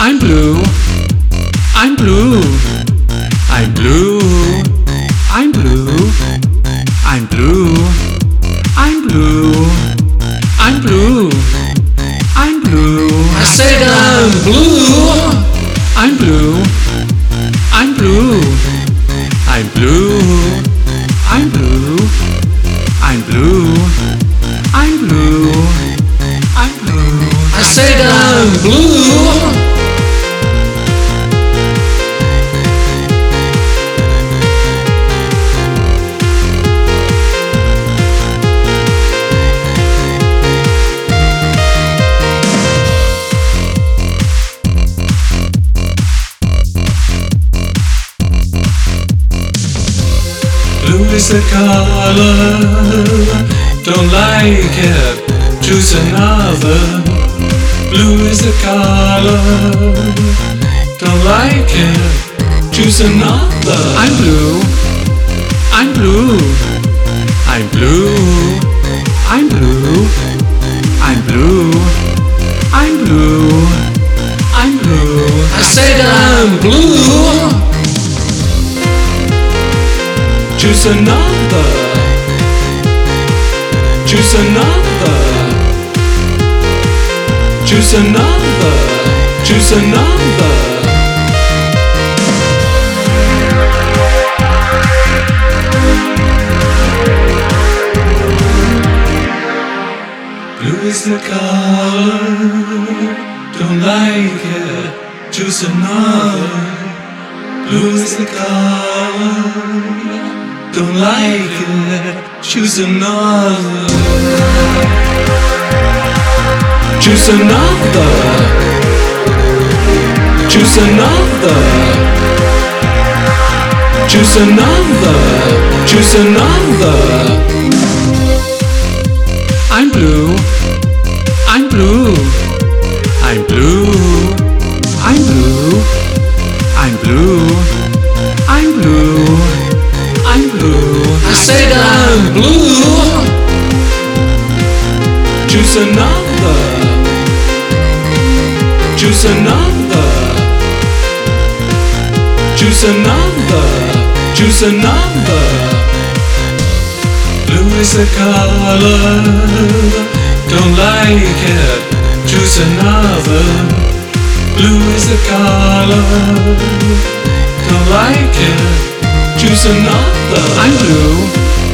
I'm blue. I'm blue. I'm blue. I'm blue. I'm blue. I'm blue. I'm blue. I'm blue. I said I'm blue. I'm blue. I'm blue. I'm blue. I'm blue. I'm blue. I'm blue. I'm blue. I said I'm blue. Blue is the color. Don't like it. Choose another. Blue is the color. Don't like it. Choose another. I'm blue. I'm blue. I'm blue. Choose another. Choose another. Choose another. Choose another. Blue is the color. Don't like it. Choose another. Blue is the color. Don't like it. Choose another. Choose another. Choose another. Choose another. Choose another. I'm blue. I'm blue. I'm blue. I'm blue. I'm blue. I said I'm blue. Choose another. Choose another. Choose another. Choose another. Blue is the color. Don't like it. Choose another. Blue is the color. Don't like it. Choose another. I'm blue.